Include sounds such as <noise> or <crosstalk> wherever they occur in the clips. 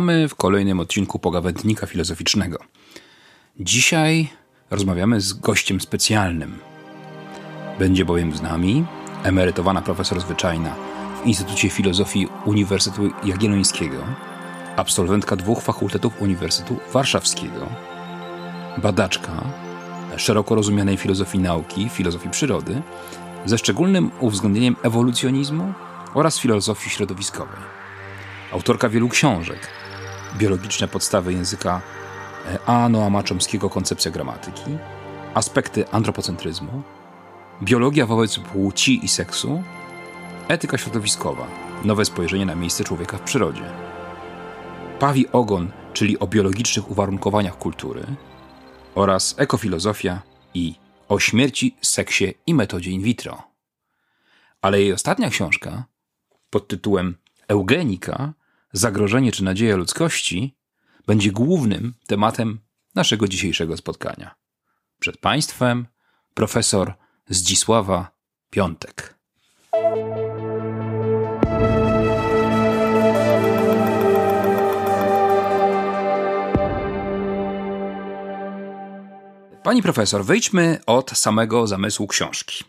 Witamy w kolejnym odcinku Pogawędnika Filozoficznego. Dzisiaj rozmawiamy z gościem specjalnym. Będzie bowiem z nami emerytowana profesor zwyczajna w Instytucie Filozofii Uniwersytetu Jagiellońskiego, absolwentka dwóch fakultetów Uniwersytetu Warszawskiego, badaczka szeroko rozumianej filozofii nauki, filozofii przyrody, ze szczególnym uwzględnieniem ewolucjonizmu oraz filozofii środowiskowej. Autorka wielu książek, biologiczne podstawy języka e, A. Noama Chomskiego Koncepcja gramatyki, aspekty antropocentryzmu, biologia wobec płci i seksu, etyka środowiskowa, nowe spojrzenie na miejsce człowieka w przyrodzie, pawi ogon, czyli o biologicznych uwarunkowaniach kultury oraz ekofilozofia i o śmierci, seksie i metodzie in vitro. Ale jej ostatnia książka pod tytułem Eugenika zagrożenie czy nadzieja ludzkości będzie głównym tematem naszego dzisiejszego spotkania. Przed Państwem profesor Zdzisława Piątek. Pani profesor, wyjdźmy od samego zamysłu książki.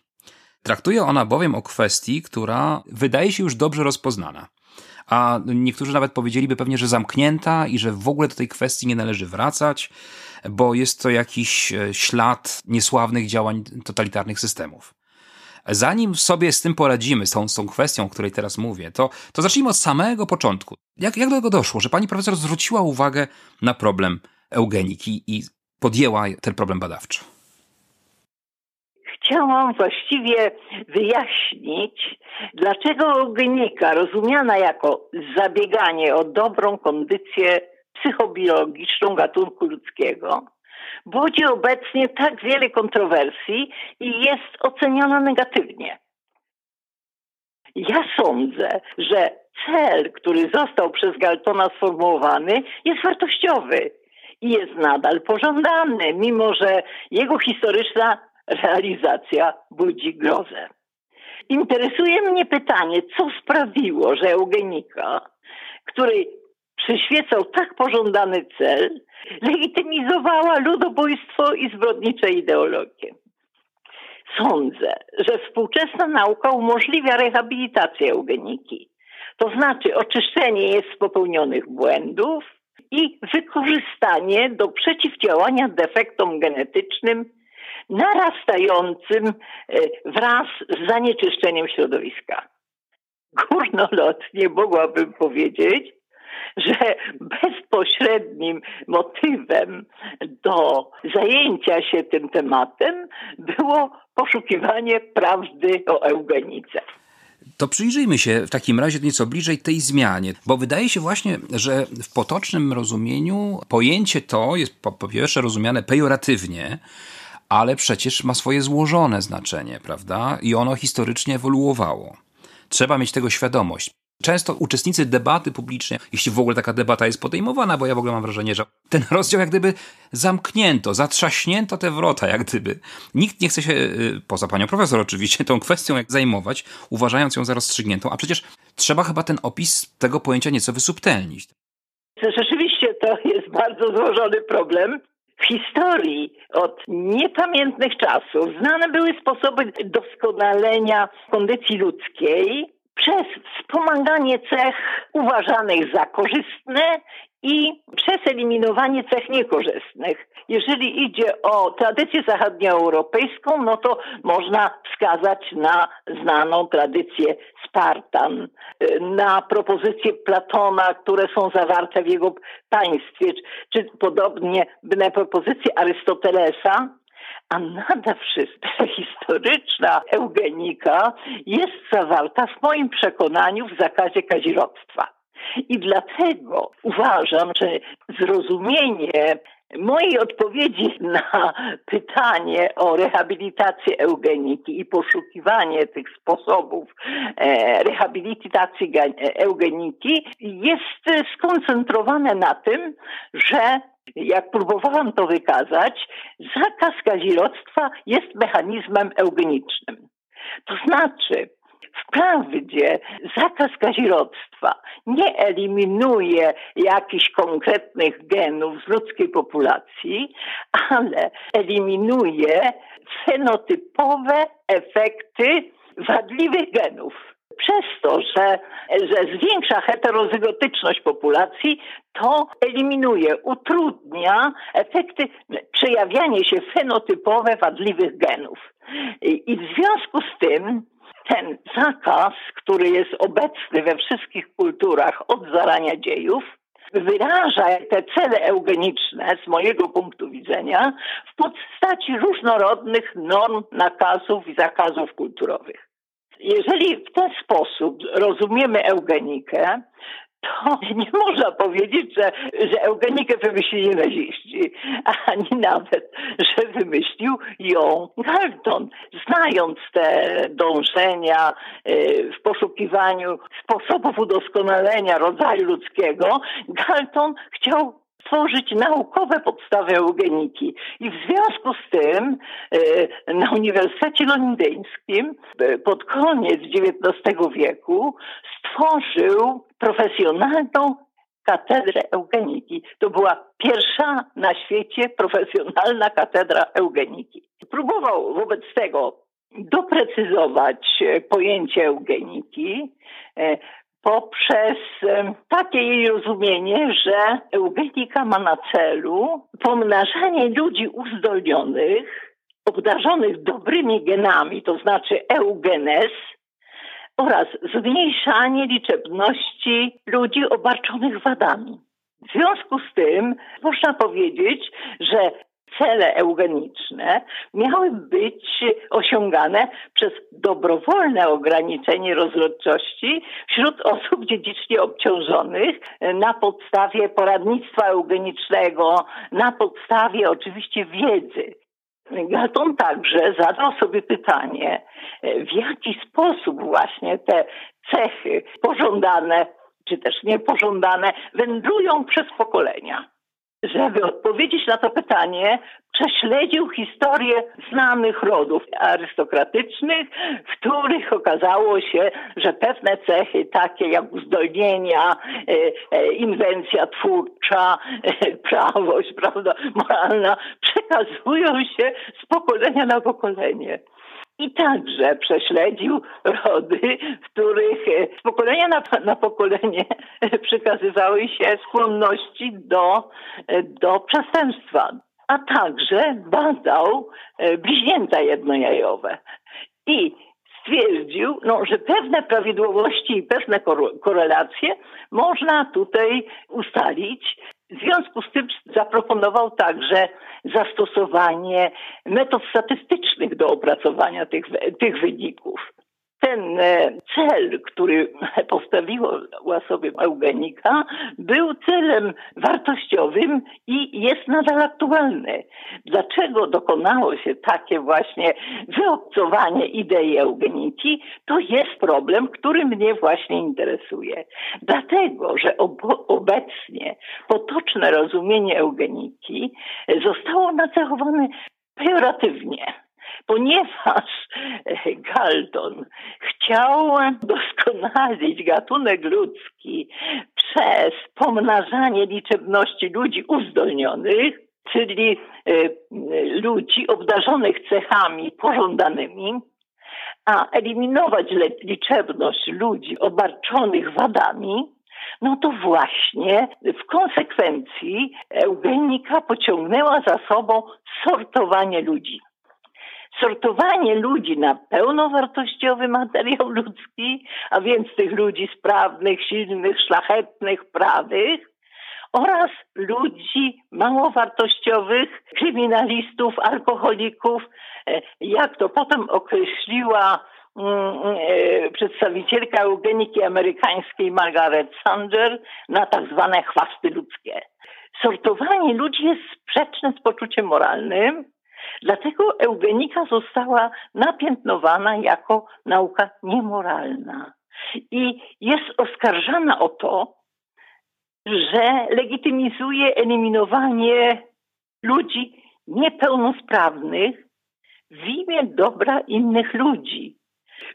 Traktuje ona bowiem o kwestii, która wydaje się już dobrze rozpoznana a niektórzy nawet powiedzieliby pewnie, że zamknięta i że w ogóle do tej kwestii nie należy wracać, bo jest to jakiś e, ślad niesławnych działań totalitarnych systemów. Zanim sobie z tym poradzimy, z tą, z tą kwestią, o której teraz mówię, to, to zacznijmy od samego początku. Jak, jak do tego doszło, że pani profesor zwróciła uwagę na problem eugeniki i podjęła ten problem badawczo? Chciałam właściwie wyjaśnić, dlaczego eugenika, rozumiana jako zabieganie o dobrą kondycję psychobiologiczną gatunku ludzkiego, budzi obecnie tak wiele kontrowersji i jest oceniona negatywnie. Ja sądzę, że cel, który został przez Galtona sformułowany, jest wartościowy i jest nadal pożądany, mimo że jego historyczna realizacja budzi grozę. Interesuje mnie pytanie, co sprawiło, że eugenika, której przyświecał tak pożądany cel, legitymizowała ludobójstwo i zbrodnicze ideologie. Sądzę, że współczesna nauka umożliwia rehabilitację eugeniki, to znaczy oczyszczenie jest z popełnionych błędów i wykorzystanie do przeciwdziałania defektom genetycznym narastającym e, wraz z zanieczyszczeniem środowiska. Górnolotnie mogłabym powiedzieć, że bezpośrednim motywem do zajęcia się tym tematem było poszukiwanie prawdy o eugenice. To przyjrzyjmy się w takim razie nieco bliżej tej zmianie, bo wydaje się właśnie, że w potocznym rozumieniu pojęcie to jest po pierwsze rozumiane pejoratywnie, ale przecież ma swoje złożone znaczenie, prawda? I ono historycznie ewoluowało. Trzeba mieć tego świadomość. Często uczestnicy debaty publicznej, jeśli w ogóle taka debata jest podejmowana, bo ja w ogóle mam wrażenie, że ten <laughs> rozdział jak gdyby zamknięto, zatrzaśnięto te wrota, jak gdyby. Nikt nie chce się, y, poza panią profesor oczywiście, tą kwestią jak zajmować, uważając ją za rozstrzygniętą, a przecież trzeba chyba ten opis tego pojęcia nieco wysubtelnić. Rzeczywiście to jest bardzo złożony problem w historii od niepamiętnych czasów znane były sposoby doskonalenia kondycji ludzkiej przez wspomaganie cech uważanych za korzystne i przez eliminowanie cech niekorzystnych. Jeżeli idzie o tradycję zachodnioeuropejską, no to można wskazać na znaną tradycję Spartan, na propozycje Platona, które są zawarte w jego państwie, czy, podobnie na propozycje Arystotelesa, a nade wszystko <laughs> historyczna eugenika jest zawarta w moim przekonaniu w zakazie kazirodztwa. I dlatego uważam, że zrozumienie mojej odpowiedzi na pytanie o rehabilitację eugeniki i poszukiwanie tych sposobów e, rehabilitacji eugeniki jest skoncentrowane na tym, że jak próbowałam to wykazać, zakaz kazirodztwa jest mechanizmem eugenicznym. To znaczy, Wprawdzie zakaz kazirodztwa nie eliminuje jakichś konkretnych genów z ludzkiej populacji, ale eliminuje fenotypowe efekty wadliwych genów. Przez to, że, że zwiększa heterozygotyczność populacji, to eliminuje, utrudnia efekty, przejawianie się fenotypowe wadliwych genów. I w związku z tym ten zakaz, który jest obecny we wszystkich kulturach od zarania dziejów, wyraża te cele eugeniczne z mojego punktu widzenia w postaci różnorodnych norm, nakazów i zakazów kulturowych. Jeżeli w ten sposób rozumiemy eugenikę, to nie można powiedzieć, że, że eugenikę wymyślili naziści, ani nawet, że wymyślił ją Galton. Znając te dążenia y, w poszukiwaniu sposobów udoskonalenia rodzaju ludzkiego, Galton chciał tworzyć naukowe podstawy eugeniki. I w związku z tym e, na Uniwersytecie Londyńskim e, pod koniec XIX wieku stworzył profesjonalną katedrę eugeniki. To była pierwsza na świecie profesjonalna katedra eugeniki. Próbował wobec tego doprecyzować e, pojęcie eugeniki, poprzez takie jej rozumienie, że eugenika ma na celu pomnażanie ludzi uzdolnionych, obdarzonych dobrymi genami, to znaczy eugenes, oraz zmniejszanie liczebności ludzi obarczonych wadami. W związku z tym można powiedzieć, że cele eugeniczne miały być osiągane przez dobrowolne ograniczenie rozrodczości wśród osób dziedzicznie obciążonych na podstawie poradnictwa eugenicznego, na podstawie oczywiście wiedzy. Galton także zadał sobie pytanie, w jaki sposób właśnie te cechy pożądane czy też niepożądane wędrują przez pokolenia żeby odpowiedzieć na to pytanie, prześledził historię znanych rodów arystokratycznych, w których okazało się, że pewne cechy takie jak uzdolnienia, e, e, inwencja twórcza, e, prawość, prawda, moralna przekazują się z pokolenia na pokolenie i także prześledził rody, w których e, z pokolenia na, na pokolenie <laughs> przekazywały się skłonności do, e, do przestępstwa, a także badał e, bliźnięta jednojajowe. I stwierdził, no, że pewne prawidłowości i pewne korelacje można tutaj ustalić w związku z tym zaproponował także zastosowanie metod statystycznych do opracowania tych, tych wyników ten e, cel, który <laughs> postawiła sobie eugenika, był celem wartościowym i jest nadal aktualny. Dlaczego dokonało się takie właśnie wyobcowanie idei eugeniki? To jest problem, który mnie właśnie interesuje. Dlatego, że obecnie potoczne rozumienie eugeniki zostało nacechowane pejoratywnie ponieważ Galton chciał doskonalić gatunek ludzki przez pomnażanie liczebności ludzi uzdolnionych, czyli e, ludzi obdarzonych cechami pożądanymi, a eliminować liczebność ludzi obarczonych wadami, no to właśnie w konsekwencji eugenika pociągnęła za sobą sortowanie ludzi sortowanie ludzi na pełnowartościowy materiał ludzki, a więc tych ludzi sprawnych, silnych, szlachetnych, prawych, oraz ludzi małowartościowych, kryminalistów, alkoholików, e, jak to potem określiła mm, e, przedstawicielka eugeniki amerykańskiej Margaret Sanger na tak zwane chwasty ludzkie. Sortowanie ludzi jest sprzeczne z poczuciem moralnym, Dlatego eugenika została napiętnowana jako nauka niemoralna. I jest oskarżana o to, że legitymizuje eliminowanie ludzi niepełnosprawnych w imię dobra innych ludzi.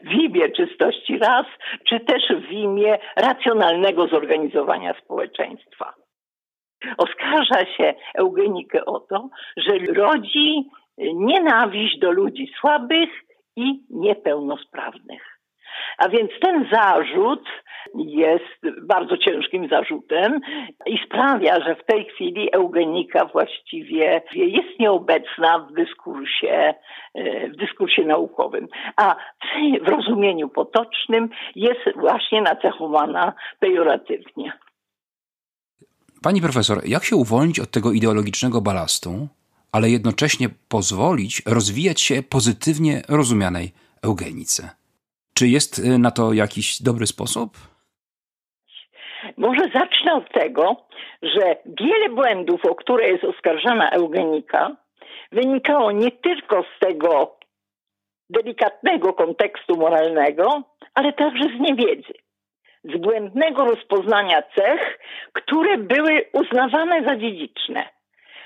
w imię czystości ras, czy też w imię racjonalnego zorganizowania społeczeństwa. Oskarża się Eugenikę o to, że rodzi nienawiść do ludzi słabych i niepełnosprawnych. A więc ten zarzut jest bardzo ciężkim zarzutem i sprawia, że w tej chwili eugenika właściwie jest nieobecna w dyskursie, w dyskursie naukowym. A w rozumieniu potocznym jest właśnie nacechowana pejoratywnie. Pani profesor, jak się uwolnić od tego ideologicznego balastu, ale jednocześnie pozwolić rozwijać się pozytywnie rozumianej eugenice? Czy jest y, na to jakiś dobry sposób? Może zacznę od tego, że wiele błędów, o które jest oskarżana eugenika, wynikało nie tylko z tego delikatnego kontekstu moralnego, ale także z niewiedzy, z błędnego rozpoznania cech, które były uznawane za dziedziczne.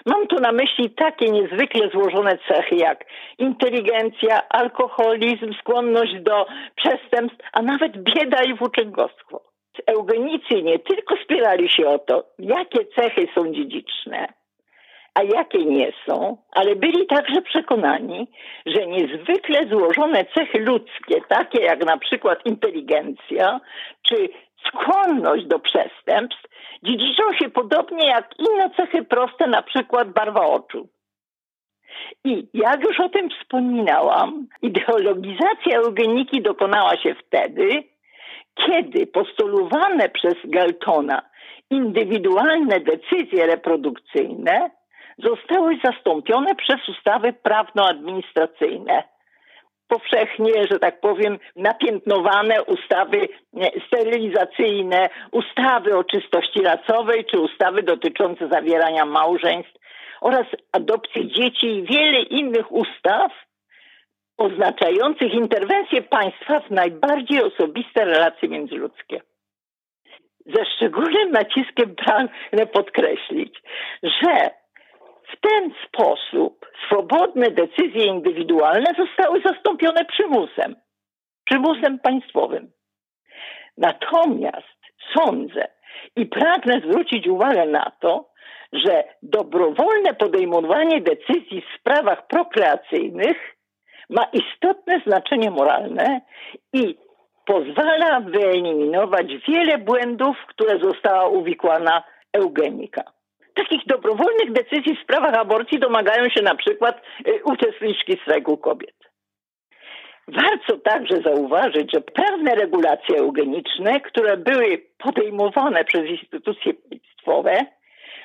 Mam tu na myśli takie niezwykle złożone cechy jak inteligencja, alkoholizm, skłonność do przestępstw, a nawet bieda i włóczęgostwo. Eugenicy nie tylko spierali się o to, jakie cechy są dziedziczne, a jakie nie są, ale byli także przekonani, że niezwykle złożone cechy ludzkie, takie jak na przykład inteligencja czy skłonność do przestępstw, dziedziczą się podobnie jak inne cechy proste, na przykład barwa oczu. I jak już o tym wspominałam, ideologizacja eugeniki dokonała się wtedy, kiedy postulowane przez Galtona indywidualne decyzje reprodukcyjne zostały zastąpione przez ustawy prawno-administracyjne. Powszechnie, że tak powiem, napiętnowane ustawy sterylizacyjne, ustawy o czystości rasowej czy ustawy dotyczące zawierania małżeństw oraz adopcji dzieci i wiele innych ustaw oznaczających interwencję państwa w najbardziej osobiste relacje międzyludzkie. Ze szczególnym naciskiem pragnę podkreślić, że w ten sposób swobodne decyzje indywidualne zostały zastąpione przymusem, przymusem państwowym. Natomiast sądzę i pragnę zwrócić uwagę na to, że dobrowolne podejmowanie decyzji w sprawach prokreacyjnych ma istotne znaczenie moralne i pozwala wyeliminować wiele błędów, które została uwikłana eugenika. Takich dobrowolnych decyzji w sprawach aborcji domagają się na przykład y, uczestniczki strajku kobiet. Warto także zauważyć, że pewne regulacje eugeniczne, które były podejmowane przez instytucje państwowe,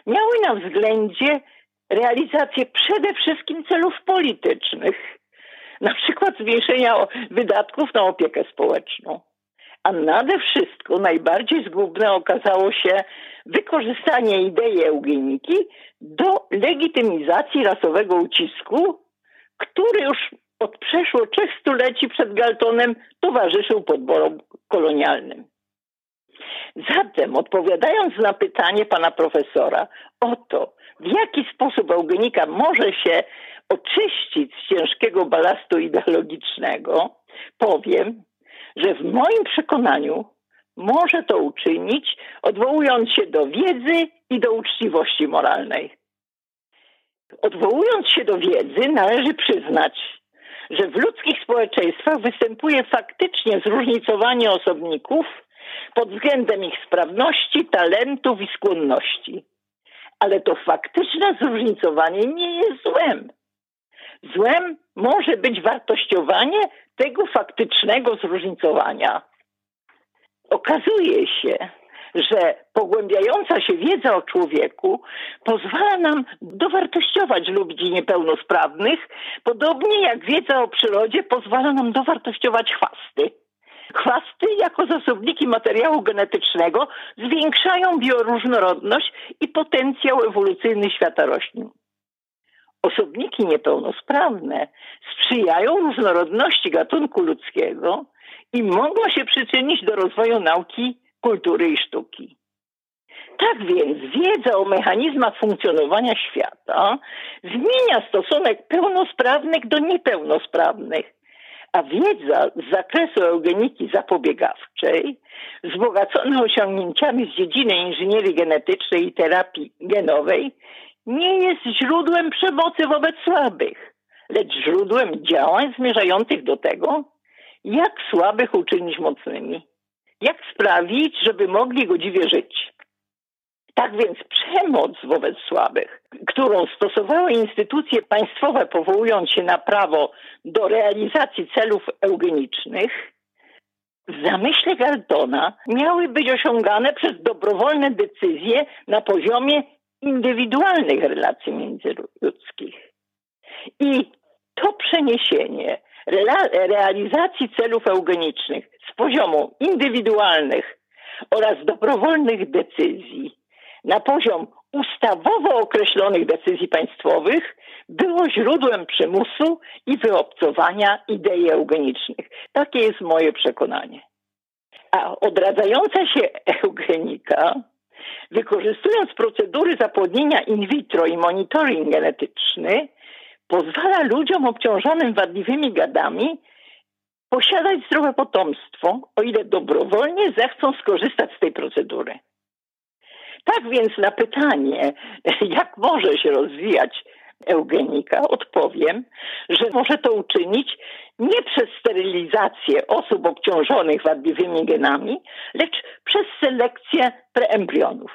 miały na względzie realizację przede wszystkim celów politycznych, na przykład zwiększenia wydatków na opiekę społeczną. A nade wszystko najbardziej zgubne okazało się wykorzystanie idei eugeniki do legitymizacji rasowego ucisku, który już od przeszło trzech stuleci przed Galtonem towarzyszył podborom kolonialnym. Zatem, odpowiadając na pytanie pana profesora o to, w jaki sposób eugenika może się oczyścić z ciężkiego balastu ideologicznego, powiem, że w moim przekonaniu może to uczynić, odwołując się do wiedzy i do uczciwości moralnej. Odwołując się do wiedzy, należy przyznać, że w ludzkich społeczeństwach występuje faktycznie zróżnicowanie osobników pod względem ich sprawności, talentów i skłonności. Ale to faktyczne zróżnicowanie nie jest złem. Złem może być wartościowanie tego faktycznego zróżnicowania. Okazuje się, że pogłębiająca się wiedza o człowieku pozwala nam dowartościować ludzi niepełnosprawnych, podobnie jak wiedza o przyrodzie pozwala nam dowartościować chwasty. Chwasty jako zasobniki materiału genetycznego zwiększają bioróżnorodność i potencjał ewolucyjny świata roślin. Osobniki niepełnosprawne sprzyjają różnorodności gatunku ludzkiego i mogą się przyczynić do rozwoju nauki, kultury i sztuki. Tak więc wiedza o mechanizmach funkcjonowania świata zmienia stosunek pełnosprawnych do niepełnosprawnych, A wiedza z zakresu eugeniki zapobiegawczej, wzbogacona osiągnięciami z dziedziny inżynierii genetycznej i terapii genowej, nie jest źródłem przemocy wobec słabych, lecz źródłem działań zmierzających do tego, jak słabych uczynić mocnymi, jak sprawić, żeby mogli godziwie żyć. Tak więc przemoc wobec słabych, którą stosowały instytucje państwowe, powołując się na prawo do realizacji celów eugenicznych, w zamyśle Galtona miały być osiągane przez dobrowolne decyzje na poziomie indywidualnych relacji międzyludzkich. I to przeniesienie realizacji celów eugenicznych z poziomu indywidualnych oraz dobrowolnych decyzji na poziom ustawowo określonych decyzji państwowych było źródłem przymusu i wyobcowania idei eugenicznych. Takie jest moje przekonanie. A odradzająca się eugenika, wykorzystując procedury zapłodnienia in vitro i monitoring genetyczny, pozwala ludziom obciążonym wadliwymi gadami posiadać zdrowe potomstwo, o ile dobrowolnie zechcą skorzystać z tej procedury. Tak więc na pytanie, <laughs> jak może się rozwijać eugenika, odpowiem, że może to uczynić nie przez sterylizację osób obciążonych wadliwymi genami, lecz przez selekcję preembrionów.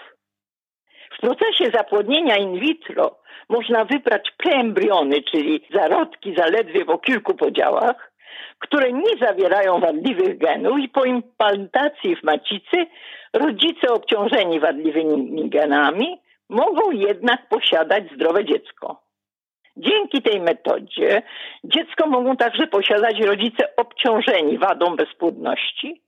W procesie zapłodnienia in vitro można wybrać preembriony, czyli zarodki zaledwie po kilku podziałach, które nie zawierają wadliwych genów i po implantacji w macicy rodzice obciążeni wadliwymi genami mogą jednak posiadać zdrowe dziecko. Dzięki tej metodzie dziecko mogą także posiadać rodzice obciążeni wadą bezpłodności,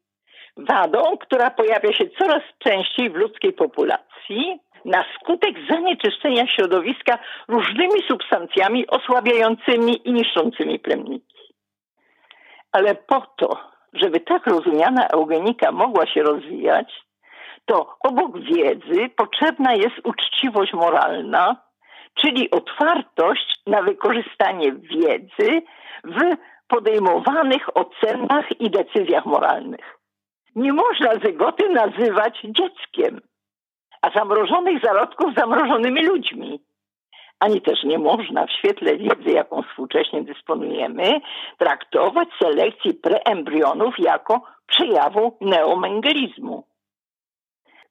wadą, która pojawia się coraz częściej w ludzkiej populacji na skutek zanieczyszczenia środowiska różnymi substancjami osłabiającymi i niszczącymi plemniki. Ale po to, żeby tak rozumiana eugenika mogła się rozwijać, to obok wiedzy potrzebna jest uczciwość moralna, czyli otwartość na wykorzystanie wiedzy w podejmowanych ocenach i decyzjach moralnych. Nie można zygoty nazywać dzieckiem, a zamrożonych zarodków zamrożonymi ludźmi. Ani też nie można w świetle wiedzy, jaką współcześnie dysponujemy, traktować selekcji preembrionów jako przejawu neomengelizmu.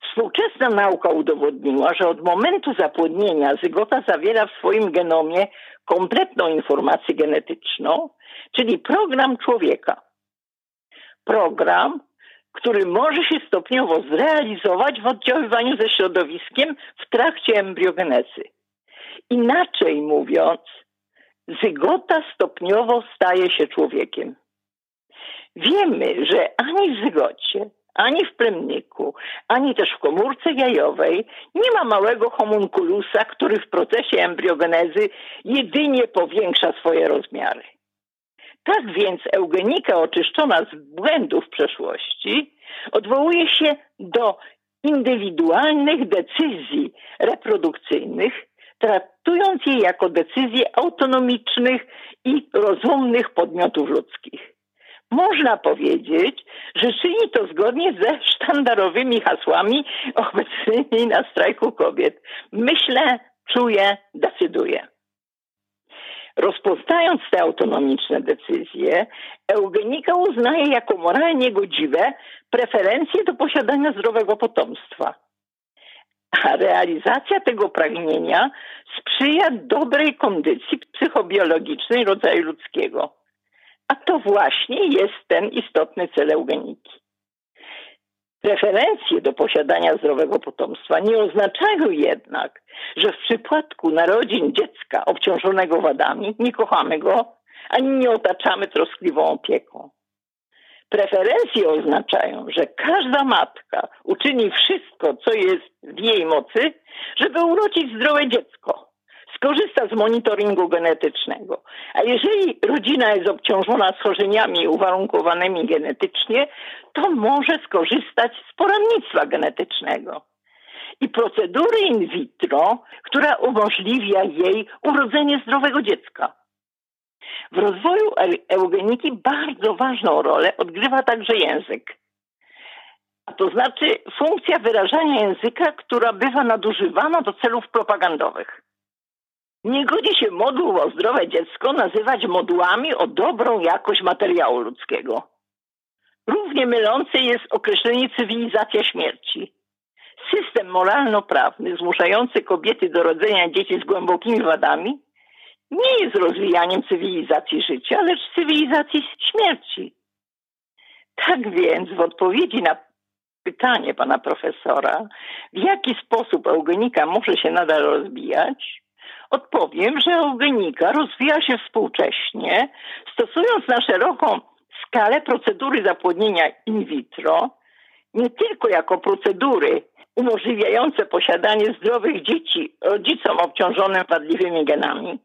Współczesna nauka udowodniła, że od momentu zapłodnienia zygota zawiera w swoim genomie kompletną informację genetyczną, czyli program człowieka. Program, który może się stopniowo zrealizować w oddziaływaniu ze środowiskiem w trakcie embriogenezy. Inaczej mówiąc, zygota stopniowo staje się człowiekiem. Wiemy, że ani w zygocie, ani w plemniku, ani też w komórce jajowej nie ma małego homunculusa, który w procesie embriogenezy jedynie powiększa swoje rozmiary. Tak więc eugenika oczyszczona z błędów przeszłości odwołuje się do indywidualnych decyzji reprodukcyjnych, traktując je jako decyzje autonomicznych i rozumnych podmiotów ludzkich. Można powiedzieć, że czyni to zgodnie ze sztandarowymi hasłami obecnymi na strajku kobiet. Myślę, czuję, decyduję. Rozpoznając te autonomiczne decyzje, eugenika uznaje jako moralnie godziwe preferencje do posiadania zdrowego potomstwa. A realizacja tego pragnienia sprzyja dobrej kondycji psychobiologicznej rodzaju ludzkiego. A to właśnie jest ten istotny cel eugeniki. Preferencje do posiadania zdrowego potomstwa nie oznaczają jednak, że w przypadku narodzin dziecka obciążonego wadami nie kochamy go, ani nie otaczamy troskliwą opieką. Preferencje oznaczają, że każda matka uczyni wszystko, co jest w jej mocy, żeby urodzić zdrowe dziecko skorzysta z monitoringu genetycznego. A jeżeli rodzina jest obciążona schorzeniami uwarunkowanymi genetycznie, to może skorzystać z poradnictwa genetycznego i procedury in vitro, która umożliwia jej urodzenie zdrowego dziecka. W rozwoju eugeniki bardzo ważną rolę odgrywa także język. A to znaczy funkcja wyrażania języka, która bywa nadużywana do celów propagandowych. Nie godzi się moduł o zdrowe dziecko nazywać modułami o dobrą jakość materiału ludzkiego. Równie mylące jest określenie cywilizacja śmierci. System moralno-prawny zmuszający kobiety do rodzenia dzieci z głębokimi wadami nie jest rozwijaniem cywilizacji życia, lecz cywilizacji śmierci. Tak więc w odpowiedzi na pytanie pana profesora, w jaki sposób eugenika może się nadal rozwijać, odpowiem, że eugenika rozwija się współcześnie, stosując na szeroką skalę procedury zapłodnienia in vitro, nie tylko jako procedury umożliwiające posiadanie zdrowych dzieci rodzicom obciążonym wadliwymi genami,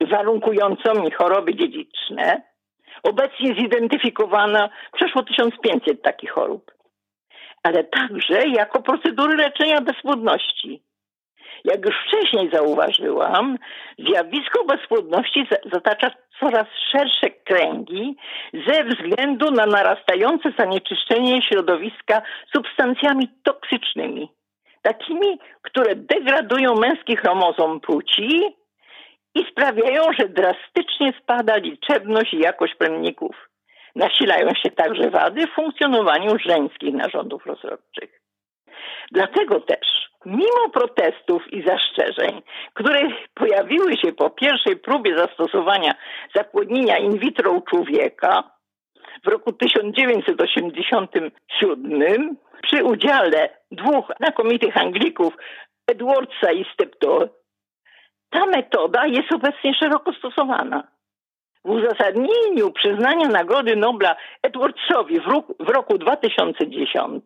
warunkującymi choroby dziedziczne. Obecnie zidentyfikowano przeszło 1500 takich chorób, ale także jako procedury leczenia bezpłodności. Jak już wcześniej zauważyłam, zjawisko bezpłodności zatacza coraz szersze kręgi ze względu na narastające zanieczyszczenie środowiska substancjami toksycznymi, takimi, które degradują męski chromozom płci i sprawiają, że drastycznie spada liczebność i jakość plemników. Nasilają się także wady w funkcjonowaniu żeńskich narządów rozrodczych. Dlatego też, mimo protestów i zastrzeżeń, które pojawiły się po pierwszej próbie zastosowania zapłodnienia in vitro u człowieka w roku 1987 przy udziale dwóch znakomitych Anglików, Edwardsa i Steptoe, ta metoda jest obecnie szeroko stosowana. W uzasadnieniu przyznania Nagrody Nobla Edwardsowi w roku, w roku 2010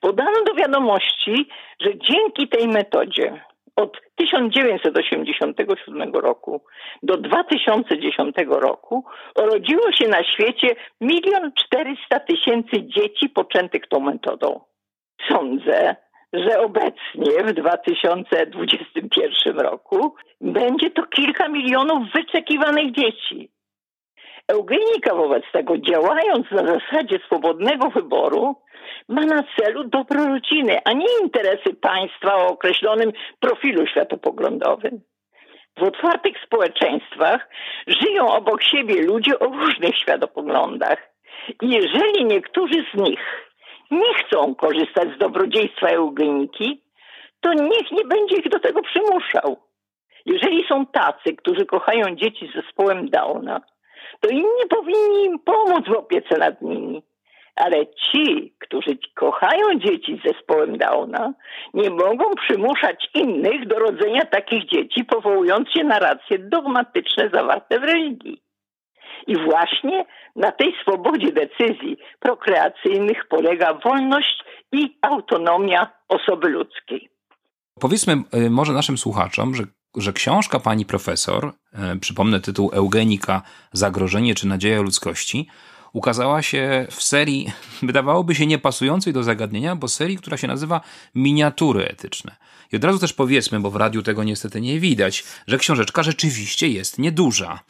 podano do wiadomości, że dzięki tej metodzie od 1987 roku do 2010 roku urodziło się na świecie milion czterysta tysięcy dzieci poczętych tą metodą. Sądzę, że obecnie w 2021 roku będzie to kilka milionów wyczekiwanych dzieci. Eugenika wobec tego, działając na zasadzie swobodnego wyboru, ma na celu dobro rodziny, a nie interesy państwa o określonym profilu światopoglądowym. W otwartych społeczeństwach żyją obok siebie ludzie o różnych światopoglądach. I jeżeli niektórzy z nich nie chcą korzystać z dobrodziejstwa eugeniki, to niech nie będzie ich do tego przymuszał. Jeżeli są tacy, którzy kochają dzieci z zespołem Downa, to inni powinni im pomóc w opiece nad nimi. Ale ci, którzy kochają dzieci z zespołem Downa, nie mogą przymuszać innych do rodzenia takich dzieci, powołując się na racje dogmatyczne zawarte w religii. I właśnie na tej swobodzie decyzji prokreacyjnych polega wolność i autonomia osoby ludzkiej. Powiedzmy y, może naszym słuchaczom, że, że książka pani profesor, y, przypomnę tytuł Eugenika, Zagrożenie czy Nadzieja ludzkości, ukazała się w serii, <laughs> wydawałoby się niepasującej do zagadnienia, bo serii, która się nazywa Miniatury etyczne. I od razu też powiedzmy, bo w radiu tego niestety nie widać, że książeczka rzeczywiście jest nieduża.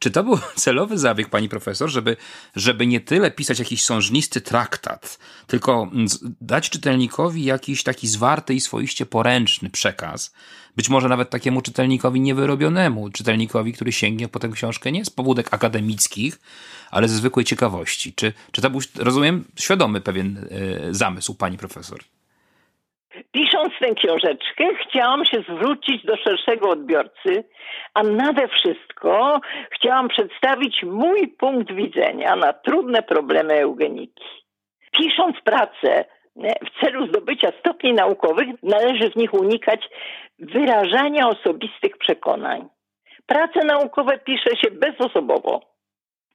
Czy to był <laughs> celowy zabieg, pani profesor, żeby, żeby nie tyle pisać jakiś sążnisty traktat, tylko dać czytelnikowi jakiś taki zwarty i swoiście poręczny przekaz, być może nawet takiemu czytelnikowi niewyrobionemu, czytelnikowi, który sięgnie po tę książkę nie z pobudek akademickich, ale ze zwykłej ciekawości. Czy, czy to był, rozumiem, świadomy pewien y, zamysł pani profesor? Pisząc tę książeczkę, chciałam się zwrócić do szerszego odbiorcy, a nade wszystko chciałam przedstawić mój punkt widzenia na trudne problemy eugeniki. Pisząc pracę w celu zdobycia stopni naukowych, należy w nich unikać wyrażania osobistych przekonań. Prace naukowe pisze się bezosobowo.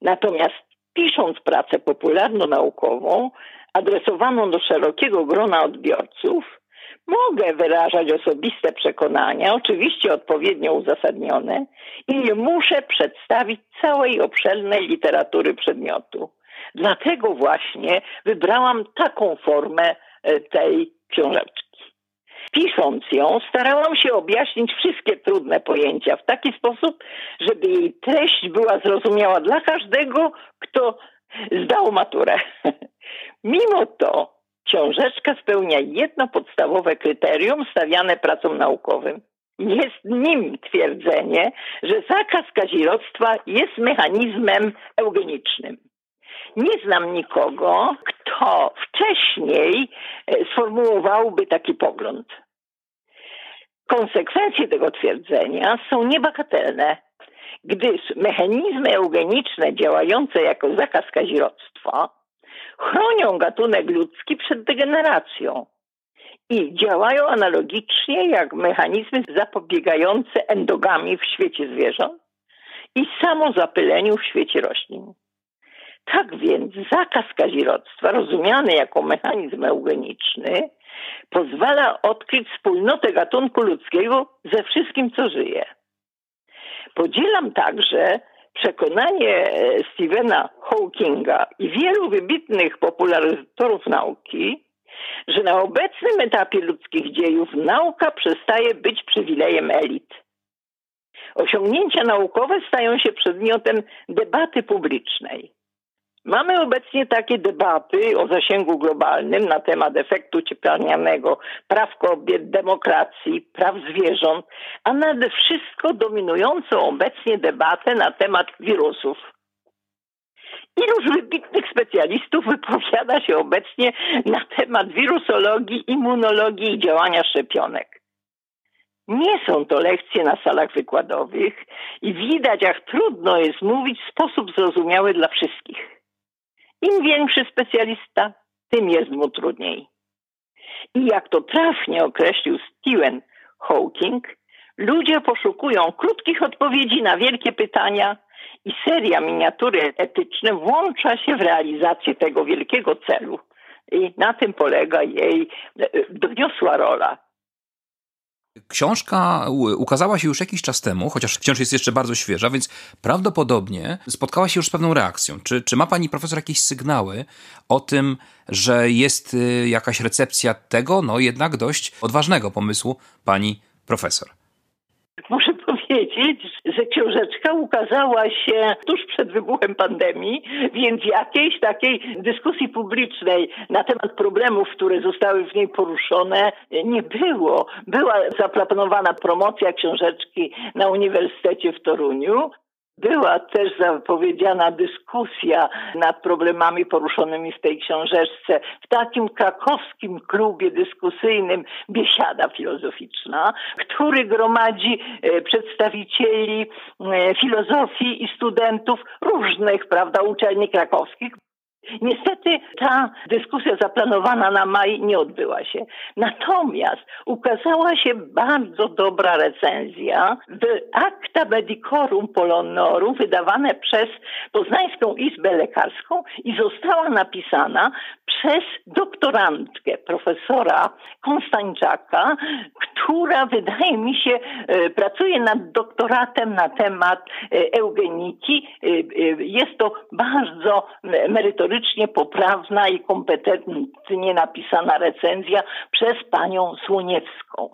Natomiast pisząc pracę popularno-naukową, adresowaną do szerokiego grona odbiorców, Mogę wyrażać osobiste przekonania, oczywiście odpowiednio uzasadnione, i nie muszę przedstawić całej obszernej literatury przedmiotu. Dlatego właśnie wybrałam taką formę e, tej książeczki. pisząc ją, starałam się objaśnić wszystkie trudne pojęcia w taki sposób, żeby jej treść była zrozumiała dla każdego, kto zdał maturę. <laughs> Mimo to książeczka spełnia jedno podstawowe kryterium stawiane pracom naukowym. Jest nim twierdzenie, że zakaz kazirodztwa jest mechanizmem eugenicznym. Nie znam nikogo, kto wcześniej e, sformułowałby taki pogląd. Konsekwencje tego twierdzenia są niebagatelne, gdyż mechanizmy eugeniczne działające jako zakaz kazirodztwa chronią gatunek ludzki przed degeneracją i działają analogicznie jak mechanizmy zapobiegające endogamii w świecie zwierząt i samozapyleniu w świecie roślin. Tak więc zakaz kazirodztwa, rozumiany jako mechanizm eugeniczny, pozwala odkryć wspólnotę gatunku ludzkiego ze wszystkim, co żyje. Podzielam także przekonanie Stephena Hawkinga i wielu wybitnych popularyzatorów nauki, że na obecnym etapie ludzkich dziejów nauka przestaje być przywilejem elit. Osiągnięcia naukowe stają się przedmiotem debaty publicznej. Mamy obecnie takie debaty o zasięgu globalnym na temat efektu cieplarnianego, praw kobiet, demokracji, praw zwierząt, a nade wszystko dominującą obecnie debatę na temat wirusów. Iluż wybitnych specjalistów wypowiada się obecnie na temat wirusologii, immunologii i działania szczepionek. Nie są to lekcje na salach wykładowych i widać, jak trudno jest mówić w sposób zrozumiały dla wszystkich. Im większy specjalista, tym jest mu trudniej. I jak to trafnie określił Stephen Hawking, ludzie poszukują krótkich odpowiedzi na wielkie pytania i seria miniatury etyczne włącza się w realizację tego wielkiego celu. I na tym polega jej e, doniosła rola. Książka ukazała się już jakiś czas temu, chociaż wciąż jest jeszcze bardzo świeża, więc prawdopodobnie spotkała się już z pewną reakcją. Czy, czy ma pani profesor jakieś sygnały o tym, że jest y, jakaś recepcja tego, no jednak dość odważnego pomysłu pani profesor? Muszę powiedzieć, że książeczka ukazała się tuż przed wybuchem pandemii, więc jakiejś takiej dyskusji publicznej na temat problemów, które zostały w niej poruszone, nie było. Była zaplanowana promocja książeczki na Uniwersytecie w Toruniu. Była też zapowiedziana dyskusja nad problemami poruszonymi w tej książeczce w takim krakowskim klubie dyskusyjnym Biesiada Filozoficzna, który gromadzi e, przedstawicieli e, filozofii i studentów różnych, prawda, uczelni krakowskich. Niestety ta dyskusja zaplanowana na maj nie odbyła się. Natomiast ukazała się bardzo dobra recenzja w Acta Medicorum Polonorum wydawane przez Poznańską Izbę Lekarską i została napisana przez doktorantkę profesora Konstańczaka, która wydaje mi się e, pracuje nad doktoratem na temat e, eugeniki. E, jest to bardzo merytorycznie poprawna i kompetentnie napisana recenzja przez panią Słoniewską.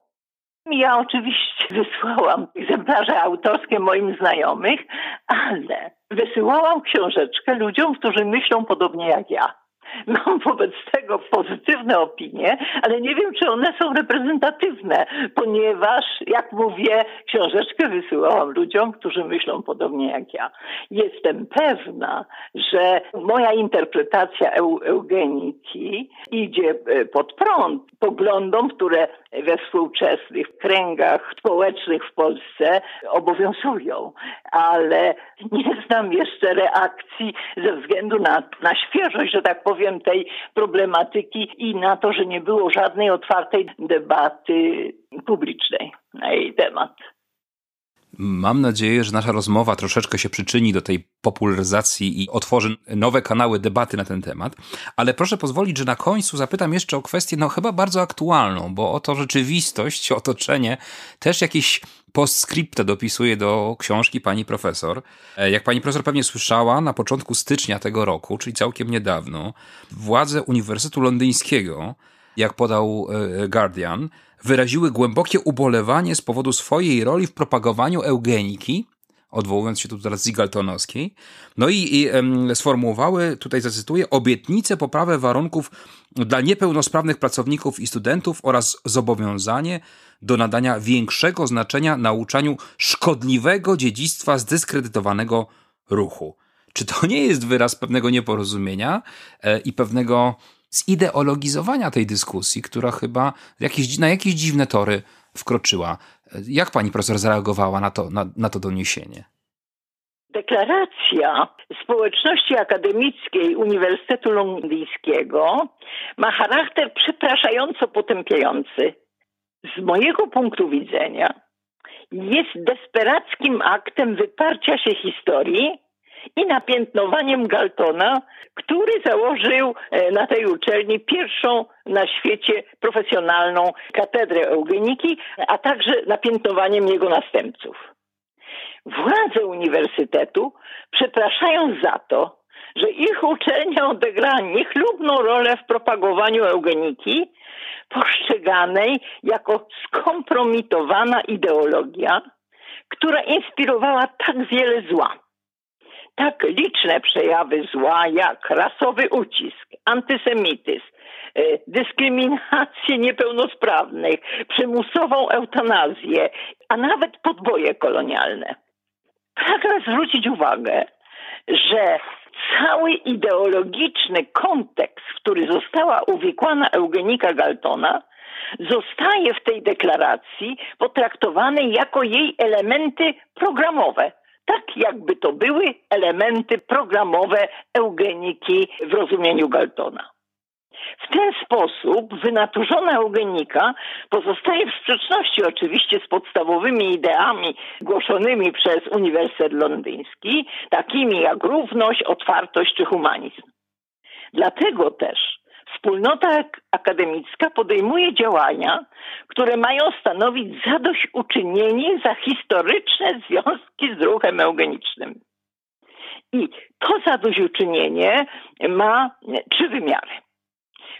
Ja oczywiście <laughs> wysłałam egzemplarze autorskie moim znajomych, ale wysyłałam książeczkę ludziom, którzy myślą podobnie jak ja. <laughs> Mam wobec tego pozytywne opinie, ale nie wiem, czy one są reprezentatywne, ponieważ, jak mówię, książeczkę wysyłałam ludziom, którzy myślą podobnie jak ja. Jestem pewna, że moja interpretacja eugeniki idzie e, pod prąd poglądom, które we współczesnych kręgach społecznych w Polsce obowiązują, ale nie znam jeszcze reakcji ze względu na, na świeżość, że tak powiem, tej problematyki i na to, że nie było żadnej otwartej debaty publicznej na jej temat. Mam nadzieję, że nasza rozmowa troszeczkę się przyczyni do tej popularyzacji i otworzy nowe kanały debaty na ten temat. Ale proszę pozwolić, że na końcu zapytam jeszcze o kwestię, no chyba bardzo aktualną, bo oto rzeczywistość, <laughs> otoczenie też jakieś postscripte dopisuje do książki pani profesor. E, jak pani profesor pewnie słyszała, na początku stycznia tego roku, czyli całkiem niedawno, władze Uniwersytetu Londyńskiego, jak podał e, Guardian, wyraziły głębokie ubolewanie z powodu swojej roli w propagowaniu eugeniki, odwołując się tu do Zigaltonowskiej, no i, i um, sformułowały, tutaj zacytuję, obietnicę poprawy warunków dla niepełnosprawnych pracowników i studentów oraz zobowiązanie do nadania większego znaczenia nauczaniu szkodliwego dziedzictwa zdyskredytowanego ruchu. Czy to nie jest wyraz pewnego nieporozumienia e, i pewnego zideologizowania tej dyskusji, która chyba jakieś, na jakieś dziwne tory wkroczyła? Jak pani profesor zareagowała na to, na, na to doniesienie? Deklaracja społeczności akademickiej Uniwersytetu Londyńskiego ma charakter przepraszająco potępiający. Z mojego punktu widzenia jest desperackim aktem wyparcia się historii i napiętnowaniem Galtona, który założył e, na tej uczelni pierwszą na świecie profesjonalną katedrę eugeniki, a także napiętnowaniem jego następców. Władze uniwersytetu przepraszają za to, że ich uczelnia odegrała niechlubną rolę w propagowaniu eugeniki, postrzeganej jako skompromitowana ideologia, która inspirowała tak wiele zła tak liczne przejawy zła jak rasowy ucisk, antysemityzm, e, dyskryminację niepełnosprawnych, przymusową eutanazję, a nawet podboje kolonialne. Pragnę zwrócić uwagę, że cały ideologiczny kontekst, w który została uwikłana eugenika Galtona, zostaje w tej deklaracji potraktowany jako jej elementy programowe tak jakby to były elementy programowe eugeniki w rozumieniu Galtona. W ten sposób wynaturzona eugenika pozostaje w sprzeczności oczywiście z podstawowymi ideami głoszonymi przez Uniwersytet Londyński, takimi jak równość, otwartość czy humanizm. Dlatego też Wspólnota akademicka podejmuje działania, które mają stanowić zadośćuczynienie za historyczne związki z ruchem eugenicznym. I to zadośćuczynienie ma trzy wymiary.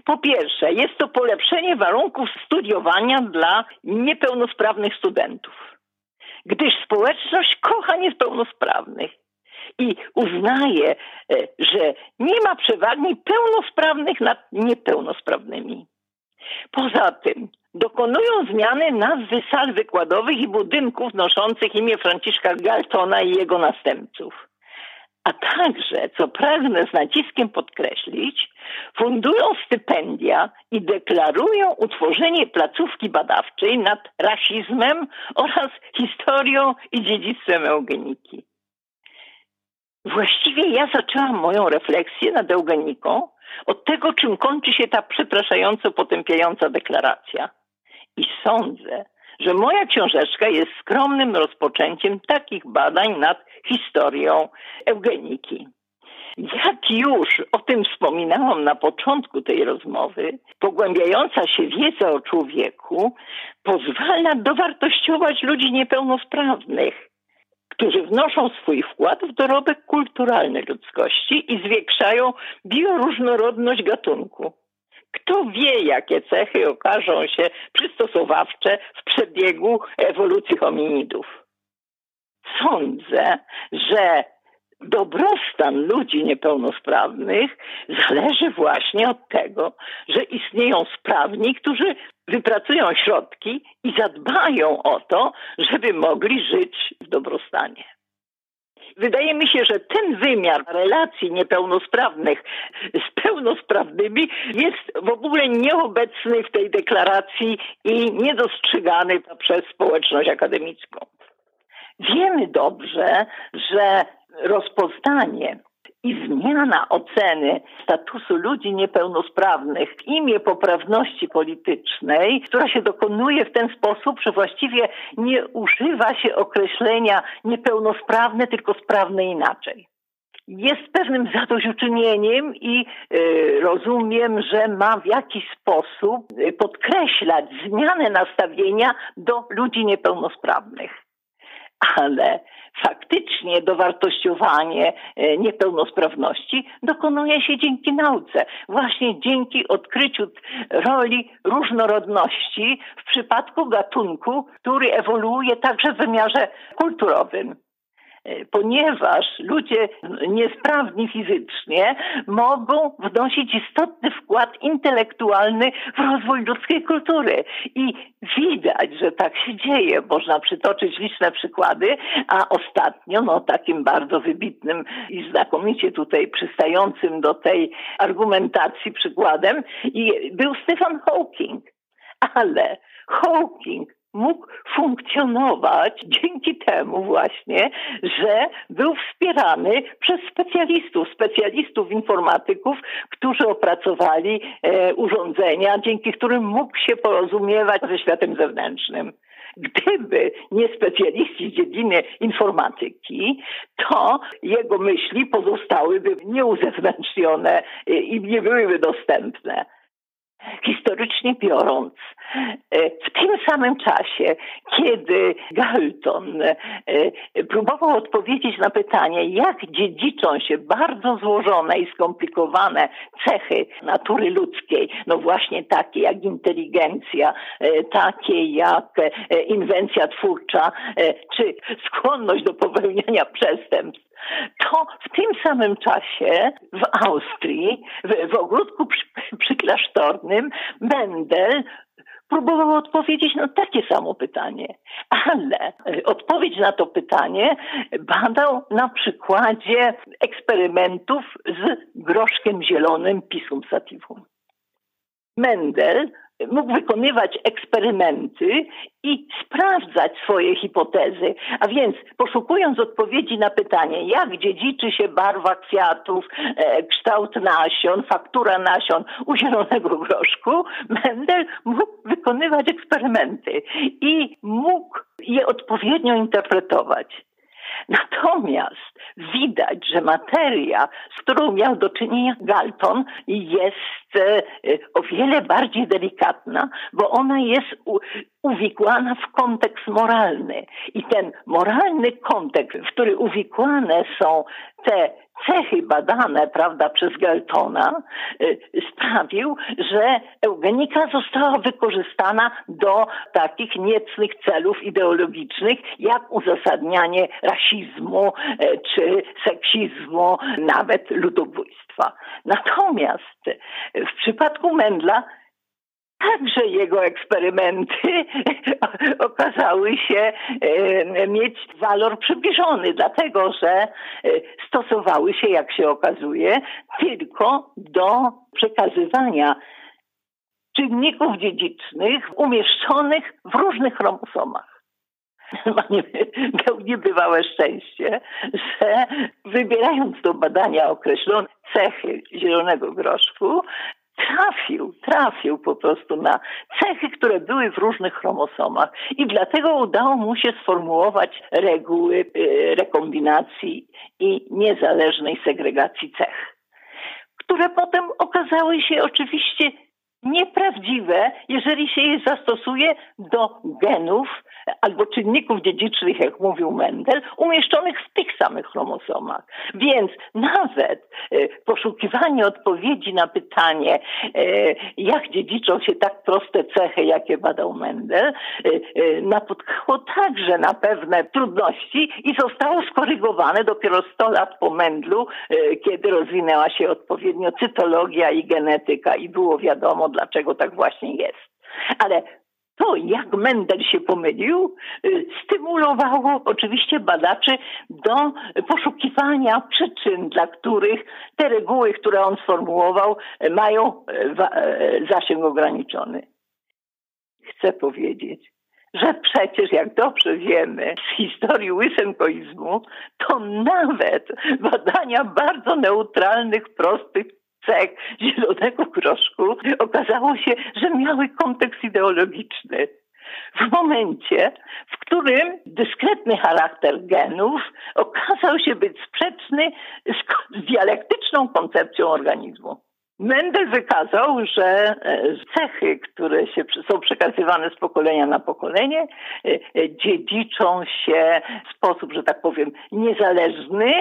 Po pierwsze, jest to polepszenie warunków studiowania dla niepełnosprawnych studentów, gdyż społeczność kocha niepełnosprawnych i uznaje, e, że nie ma przewagi pełnosprawnych nad niepełnosprawnymi. Poza tym dokonują zmiany nazwy sal wykładowych i budynków noszących imię Franciszka Galtona i jego następców. A także, co pragnę z naciskiem podkreślić, fundują stypendia i deklarują utworzenie placówki badawczej nad rasizmem oraz historią i dziedzictwem eugeniki. Właściwie ja zaczęłam moją refleksję nad eugeniką od tego, czym kończy się ta przepraszająco potępiająca deklaracja. I sądzę, że moja książeczka jest skromnym rozpoczęciem takich badań nad historią eugeniki. Jak już o tym wspominałam na początku tej rozmowy, pogłębiająca się wiedza o człowieku pozwala dowartościować ludzi niepełnosprawnych którzy wnoszą swój wkład w dorobek kulturalny ludzkości i zwiększają bioróżnorodność gatunku. Kto wie, jakie cechy okażą się przystosowawcze w przebiegu ewolucji hominidów? Sądzę, że dobrostan ludzi niepełnosprawnych zależy właśnie od tego, że istnieją sprawni, którzy wypracują środki i zadbają o to, żeby mogli żyć w dobrostanie. Wydaje mi się, że ten wymiar relacji niepełnosprawnych z pełnosprawnymi jest w ogóle nieobecny w tej deklaracji i niedostrzegany przez społeczność akademicką. Wiemy dobrze, że rozpoznanie i zmiana oceny statusu ludzi niepełnosprawnych w imię poprawności politycznej, która się dokonuje w ten sposób, że właściwie nie używa się określenia niepełnosprawne, tylko sprawne inaczej. Jest pewnym zadośćuczynieniem i y, rozumiem, że ma w jakiś sposób y, podkreślać zmianę nastawienia do ludzi niepełnosprawnych. Ale faktycznie dowartościowanie e, niepełnosprawności dokonuje się dzięki nauce, właśnie dzięki odkryciu roli różnorodności w przypadku gatunku, który ewoluuje także w wymiarze kulturowym. E, ponieważ ludzie niesprawni fizycznie mogą wnosić istotny wkład intelektualny w rozwój ludzkiej kultury. I widać, że tak się dzieje. Można przytoczyć liczne przykłady, a ostatnio, no takim bardzo wybitnym i znakomicie tutaj przystającym do tej argumentacji przykładem był Stephen Hawking. Ale Hawking mógł funkcjonować dzięki temu właśnie, że był wspierany przez specjalistów, specjalistów informatyków, którzy opracowali e, urządzenia, dzięki którym mógł się porozumiewać ze światem zewnętrznym. Gdyby nie specjaliści z dziedziny informatyki, to jego myśli pozostałyby nieuzewnętrznione i nie byłyby dostępne historycznie biorąc, e, w tym samym czasie, kiedy Galton e, próbował odpowiedzieć na pytanie, jak dziedziczą się bardzo złożone i skomplikowane cechy natury ludzkiej, no właśnie takie jak inteligencja, e, takie jak inwencja twórcza, czy skłonność do popełniania przestępstw, to w tym samym czasie w Austrii, w, w ogródku przy, przyklasztornym, Mendel próbował odpowiedzieć na takie samo pytanie, ale odpowiedź na to pytanie badał na przykładzie eksperymentów z groszkiem zielonym Pisum Sativum. Mendel mógł wykonywać eksperymenty i sprawdzać swoje hipotezy. A więc poszukując odpowiedzi na pytanie, jak dziedziczy się barwa kwiatów, e, kształt nasion, faktura nasion u zielonego groszku, Mendel mógł wykonywać eksperymenty i mógł je odpowiednio interpretować. Natomiast widać, że materia, z którą miał do czynienia Galton, jest e, o wiele bardziej delikatna, bo ona jest uwikłana w kontekst moralny. I ten moralny kontekst, w który uwikłane są te cechy badane, prawda, przez Galtona, y, sprawił, że eugenika została wykorzystana do takich niecnych celów ideologicznych, jak uzasadnianie rasizmu y, czy seksizmu, nawet ludobójstwa. Natomiast w przypadku Mendla Także jego eksperymenty <laughs> okazały się e, mieć walor przybliżony, dlatego że e, stosowały się, jak się okazuje, tylko do przekazywania czynników dziedzicznych umieszczonych w różnych chromosomach. <laughs> Miał niebywałe szczęście, że wybierając do badania określone cechy zielonego groszku, trafił, trafił po prostu na cechy, które były w różnych chromosomach. I dlatego udało mu się sformułować reguły y, rekombinacji i niezależnej segregacji cech, które potem okazały się oczywiście nieprawdziwe, jeżeli się je zastosuje do genów albo czynników dziedzicznych, jak mówił Mendel, umieszczonych w tych samych chromosomach. Więc nawet e, poszukiwanie odpowiedzi na pytanie, e, jak dziedziczą się tak proste cechy, jakie badał Mendel, e, napotkało także na pewne trudności i zostało skorygowane dopiero 100 lat po Mendlu, kiedy rozwinęła się odpowiednio cytologia i genetyka i było wiadomo, dlaczego tak właśnie jest. Ale to, jak Mendel się pomylił, y, stymulowało oczywiście badaczy do poszukiwania przyczyn, dla których te reguły, które on sformułował, mają e, e, zasięg ograniczony. Chcę powiedzieć, że przecież, jak dobrze wiemy z historii łysenkoizmu, to nawet badania bardzo neutralnych, prostych cech zielonego groszku okazało się, że miały kontekst ideologiczny. W momencie, w którym dyskretny charakter genów okazał się być sprzeczny z, dialektyczną koncepcją organizmu. Mendel wykazał, że e, cechy, które się, są przekazywane z pokolenia na pokolenie, e, e, dziedziczą się w sposób, że tak powiem, niezależny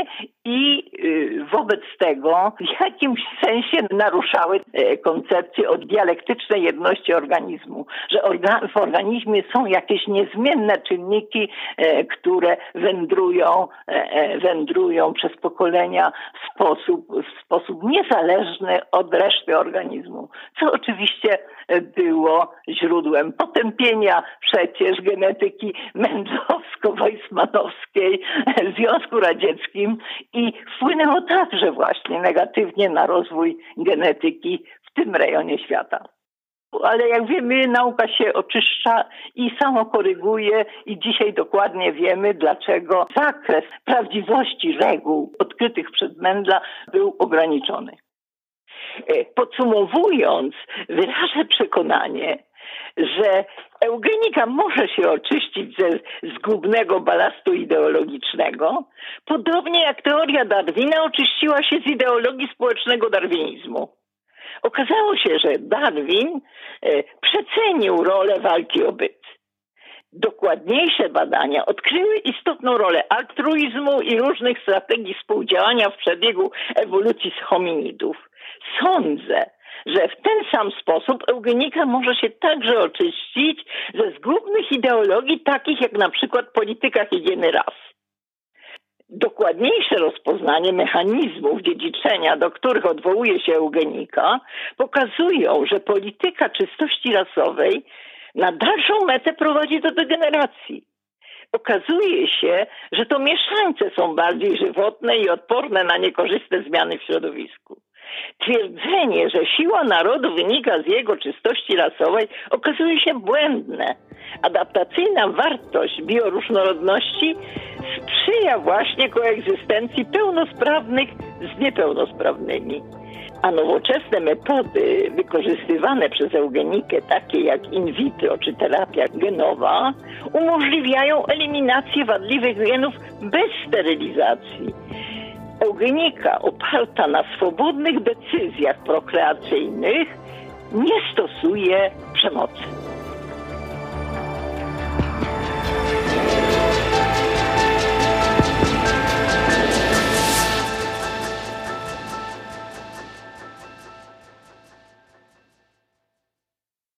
i wobec tego w jakimś sensie naruszały koncepcję o dialektycznej jedności organizmu, że w organizmie są jakieś niezmienne czynniki, które wędrują, wędrują przez pokolenia w sposób, w sposób niezależny od od reszty organizmu, co oczywiście było źródłem potępienia przecież genetyki mędrowsko-weissmanowskiej w Związku Radzieckim i wpłynęło także właśnie negatywnie na rozwój genetyki w tym rejonie świata ale jak wiemy, nauka się oczyszcza i samo koryguje i dzisiaj dokładnie wiemy, dlaczego zakres prawdziwości reguł odkrytych przez Mendla był ograniczony. E, podsumowując, wyrażę przekonanie, że eugenika może się oczyścić ze zgubnego balastu ideologicznego, podobnie jak teoria Darwina oczyściła się z ideologii społecznego darwinizmu. Okazało się, że Darwin e, przecenił rolę walki o byt. Dokładniejsze badania odkryły istotną rolę altruizmu i różnych strategii współdziałania w przebiegu ewolucji z hominidów. Sądzę, że w ten sam sposób eugenika może się także oczyścić ze zgubnych ideologii, takich jak na przykład polityka higieny ras. Dokładniejsze rozpoznanie mechanizmów dziedziczenia, do których odwołuje się eugenika, pokazują, że polityka czystości rasowej na dalszą metę prowadzi do degeneracji. Okazuje się, że to mieszańce są bardziej żywotne i odporne na niekorzystne zmiany w środowisku. Twierdzenie, że siła narodu wynika z jego czystości rasowej, okazuje się błędne. Adaptacyjna wartość bioróżnorodności sprzyja właśnie koegzystencji pełnosprawnych z niepełnosprawnymi. A nowoczesne metody wykorzystywane przez eugenikę, takie jak in vitro czy terapia genowa, umożliwiają eliminację wadliwych genów bez sterylizacji eugenika oparta na swobodnych decyzjach prokreacyjnych nie stosuje przemocy.